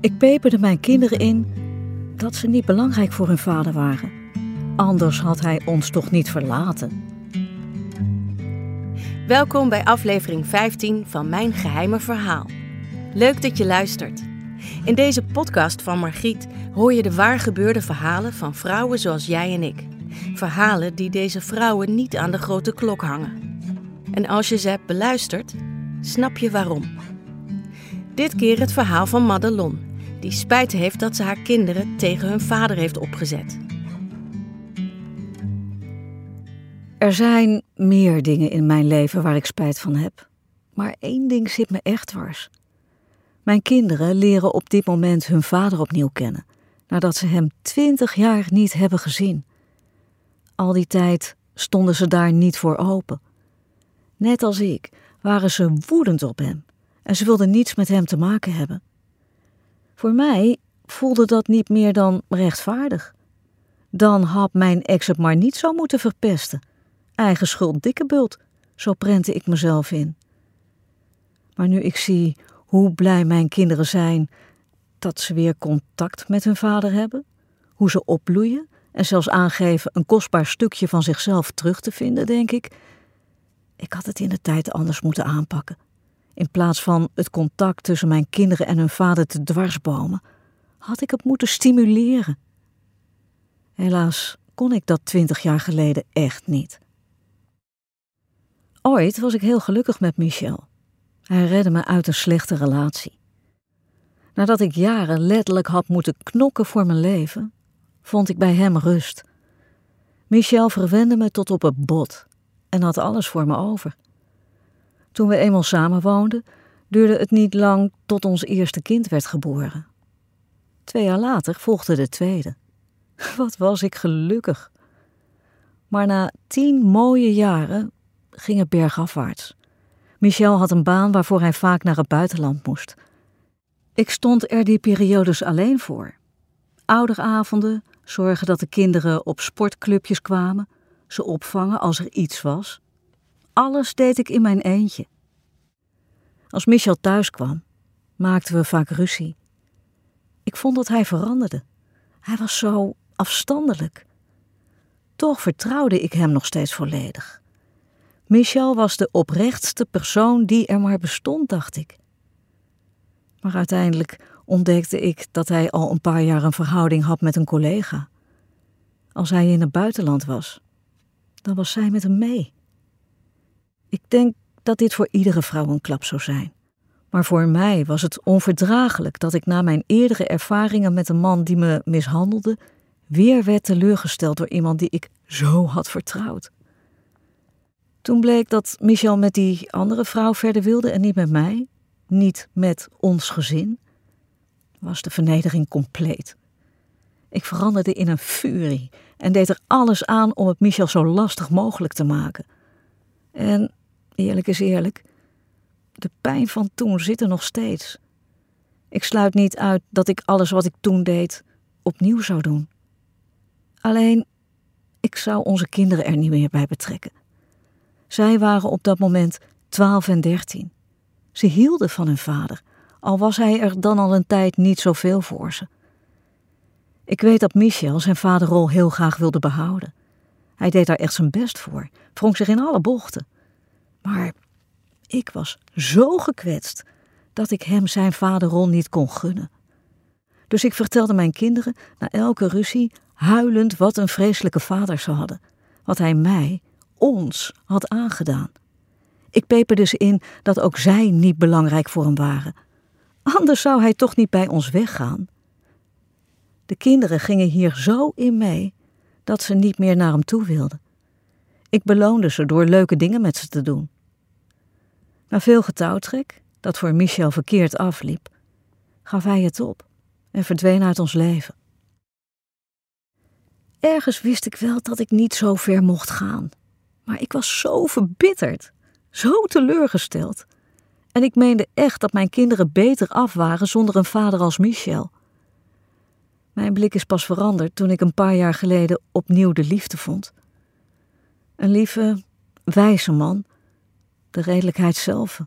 Ik peperde mijn kinderen in dat ze niet belangrijk voor hun vader waren. Anders had hij ons toch niet verlaten. Welkom bij aflevering 15 van Mijn Geheime Verhaal. Leuk dat je luistert. In deze podcast van Margriet hoor je de waargebeurde verhalen van vrouwen zoals jij en ik. Verhalen die deze vrouwen niet aan de grote klok hangen. En als je ze hebt beluisterd, snap je waarom. Dit keer het verhaal van Madelon, die spijt heeft dat ze haar kinderen tegen hun vader heeft opgezet. Er zijn meer dingen in mijn leven waar ik spijt van heb. Maar één ding zit me echt dwars. Mijn kinderen leren op dit moment hun vader opnieuw kennen, nadat ze hem twintig jaar niet hebben gezien. Al die tijd stonden ze daar niet voor open. Net als ik waren ze woedend op hem en ze wilden niets met hem te maken hebben. Voor mij voelde dat niet meer dan rechtvaardig. Dan had mijn ex het maar niet zo moeten verpesten. Eigen schuld dikke bult, zo prentte ik mezelf in. Maar nu ik zie hoe blij mijn kinderen zijn dat ze weer contact met hun vader hebben, hoe ze opbloeien en zelfs aangeven een kostbaar stukje van zichzelf terug te vinden, denk ik, ik had het in de tijd anders moeten aanpakken. In plaats van het contact tussen mijn kinderen en hun vader te dwarsbomen, had ik het moeten stimuleren. Helaas kon ik dat twintig jaar geleden echt niet. Ooit was ik heel gelukkig met Michel. Hij redde me uit een slechte relatie. Nadat ik jaren letterlijk had moeten knokken voor mijn leven, vond ik bij hem rust. Michel verwende me tot op het bot en had alles voor me over. Toen we eenmaal samenwoonden, duurde het niet lang tot ons eerste kind werd geboren. Twee jaar later volgde de tweede. Wat was ik gelukkig. Maar na tien mooie jaren ging het bergafwaarts. Michel had een baan waarvoor hij vaak naar het buitenland moest. Ik stond er die periodes alleen voor. Ouderavonden, zorgen dat de kinderen op sportclubjes kwamen, ze opvangen als er iets was. Alles deed ik in mijn eentje. Als Michel thuis kwam, maakten we vaak ruzie. Ik vond dat hij veranderde. Hij was zo afstandelijk. Toch vertrouwde ik hem nog steeds volledig. Michel was de oprechtste persoon die er maar bestond, dacht ik. Maar uiteindelijk ontdekte ik dat hij al een paar jaar een verhouding had met een collega. Als hij in het buitenland was, dan was zij met hem mee. Ik denk dat dit voor iedere vrouw een klap zou zijn. Maar voor mij was het onverdraaglijk dat ik na mijn eerdere ervaringen met een man die me mishandelde, weer werd teleurgesteld door iemand die ik zo had vertrouwd. Toen bleek dat Michel met die andere vrouw verder wilde en niet met mij, niet met ons gezin, was de vernedering compleet. Ik veranderde in een furie en deed er alles aan om het Michel zo lastig mogelijk te maken. En eerlijk is eerlijk, de pijn van toen zit er nog steeds. Ik sluit niet uit dat ik alles wat ik toen deed opnieuw zou doen. Alleen, ik zou onze kinderen er niet meer bij betrekken. Zij waren op dat moment 12 en 13. Ze hielden van hun vader, al was hij er dan al een tijd niet zoveel voor ze. Ik weet dat Michel zijn vaderrol heel graag wilde behouden. Hij deed daar echt zijn best voor, wrong zich in alle bochten. Maar ik was zo gekwetst dat ik hem zijn vaderrol niet kon gunnen. Dus ik vertelde mijn kinderen na elke ruzie huilend wat een vreselijke vader ze hadden, wat hij mij, ons, had aangedaan. Ik peperde ze in dat ook zij niet belangrijk voor hem waren. Anders zou hij toch niet bij ons weggaan. De kinderen gingen hier zo in mee dat ze niet meer naar hem toe wilden. Ik beloonde ze door leuke dingen met ze te doen. Na veel getouwtrek, dat voor Michel verkeerd afliep, gaf hij het op en verdween uit ons leven. Ergens wist ik wel dat ik niet zo ver mocht gaan, maar ik was zo verbitterd, zo teleurgesteld. En ik meende echt dat mijn kinderen beter af waren zonder een vader als Michel. Mijn blik is pas veranderd toen ik een paar jaar geleden opnieuw de liefde vond. Een lieve, wijze man, de redelijkheid zelf.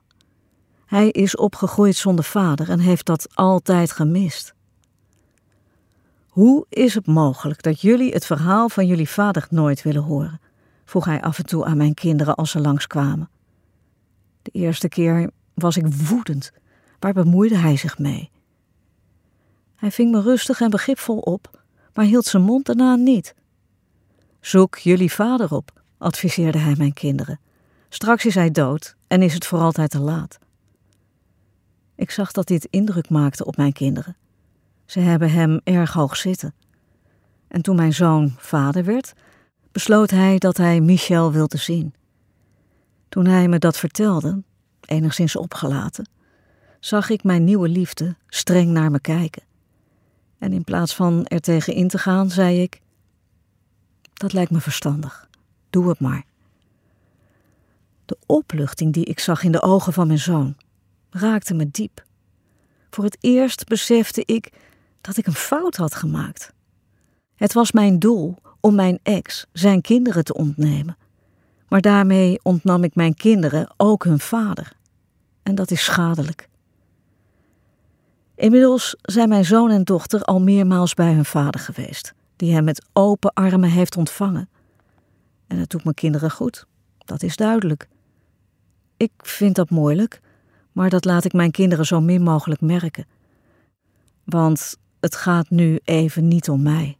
Hij is opgegroeid zonder vader en heeft dat altijd gemist. Hoe is het mogelijk dat jullie het verhaal van jullie vader nooit willen horen? vroeg hij af en toe aan mijn kinderen als ze langskwamen. De eerste keer was ik woedend. Waar bemoeide hij zich mee? Hij ving me rustig en begripvol op, maar hield zijn mond daarna niet. Zoek jullie vader op, adviseerde hij mijn kinderen. Straks is hij dood en is het voor altijd te laat. Ik zag dat dit indruk maakte op mijn kinderen. Ze hebben hem erg hoog zitten. En toen mijn zoon vader werd, besloot hij dat hij Michel wilde zien. Toen hij me dat vertelde, enigszins opgelaten, zag ik mijn nieuwe liefde streng naar me kijken. En in plaats van er tegen in te gaan, zei ik: Dat lijkt me verstandig. Doe het maar. De opluchting die ik zag in de ogen van mijn zoon raakte me diep. Voor het eerst besefte ik dat ik een fout had gemaakt. Het was mijn doel om mijn ex zijn kinderen te ontnemen. Maar daarmee ontnam ik mijn kinderen ook hun vader. En dat is schadelijk. Inmiddels zijn mijn zoon en dochter al meermaals bij hun vader geweest, die hem met open armen heeft ontvangen. En het doet mijn kinderen goed, dat is duidelijk. Ik vind dat moeilijk, maar dat laat ik mijn kinderen zo min mogelijk merken. Want het gaat nu even niet om mij.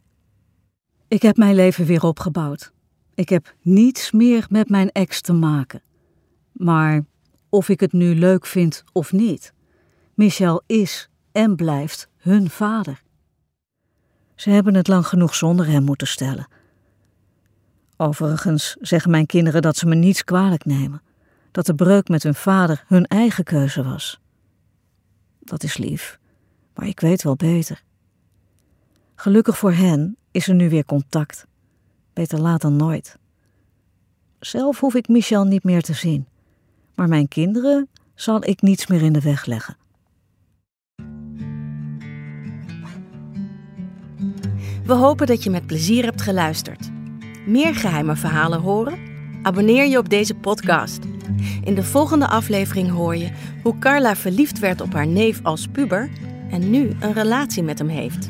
Ik heb mijn leven weer opgebouwd. Ik heb niets meer met mijn ex te maken. Maar of ik het nu leuk vind of niet, Michel is en blijft hun vader. Ze hebben het lang genoeg zonder hem moeten stellen. Overigens zeggen mijn kinderen dat ze me niets kwalijk nemen, dat de breuk met hun vader hun eigen keuze was. Dat is lief, maar ik weet wel beter. Gelukkig voor hen is er nu weer contact. Beter laat dan nooit. Zelf hoef ik Michel niet meer te zien, maar mijn kinderen zal ik niets meer in de weg leggen. We hopen dat je met plezier hebt geluisterd. Meer geheime verhalen horen? Abonneer je op deze podcast. In de volgende aflevering hoor je hoe Carla verliefd werd op haar neef als puber en nu een relatie met hem heeft.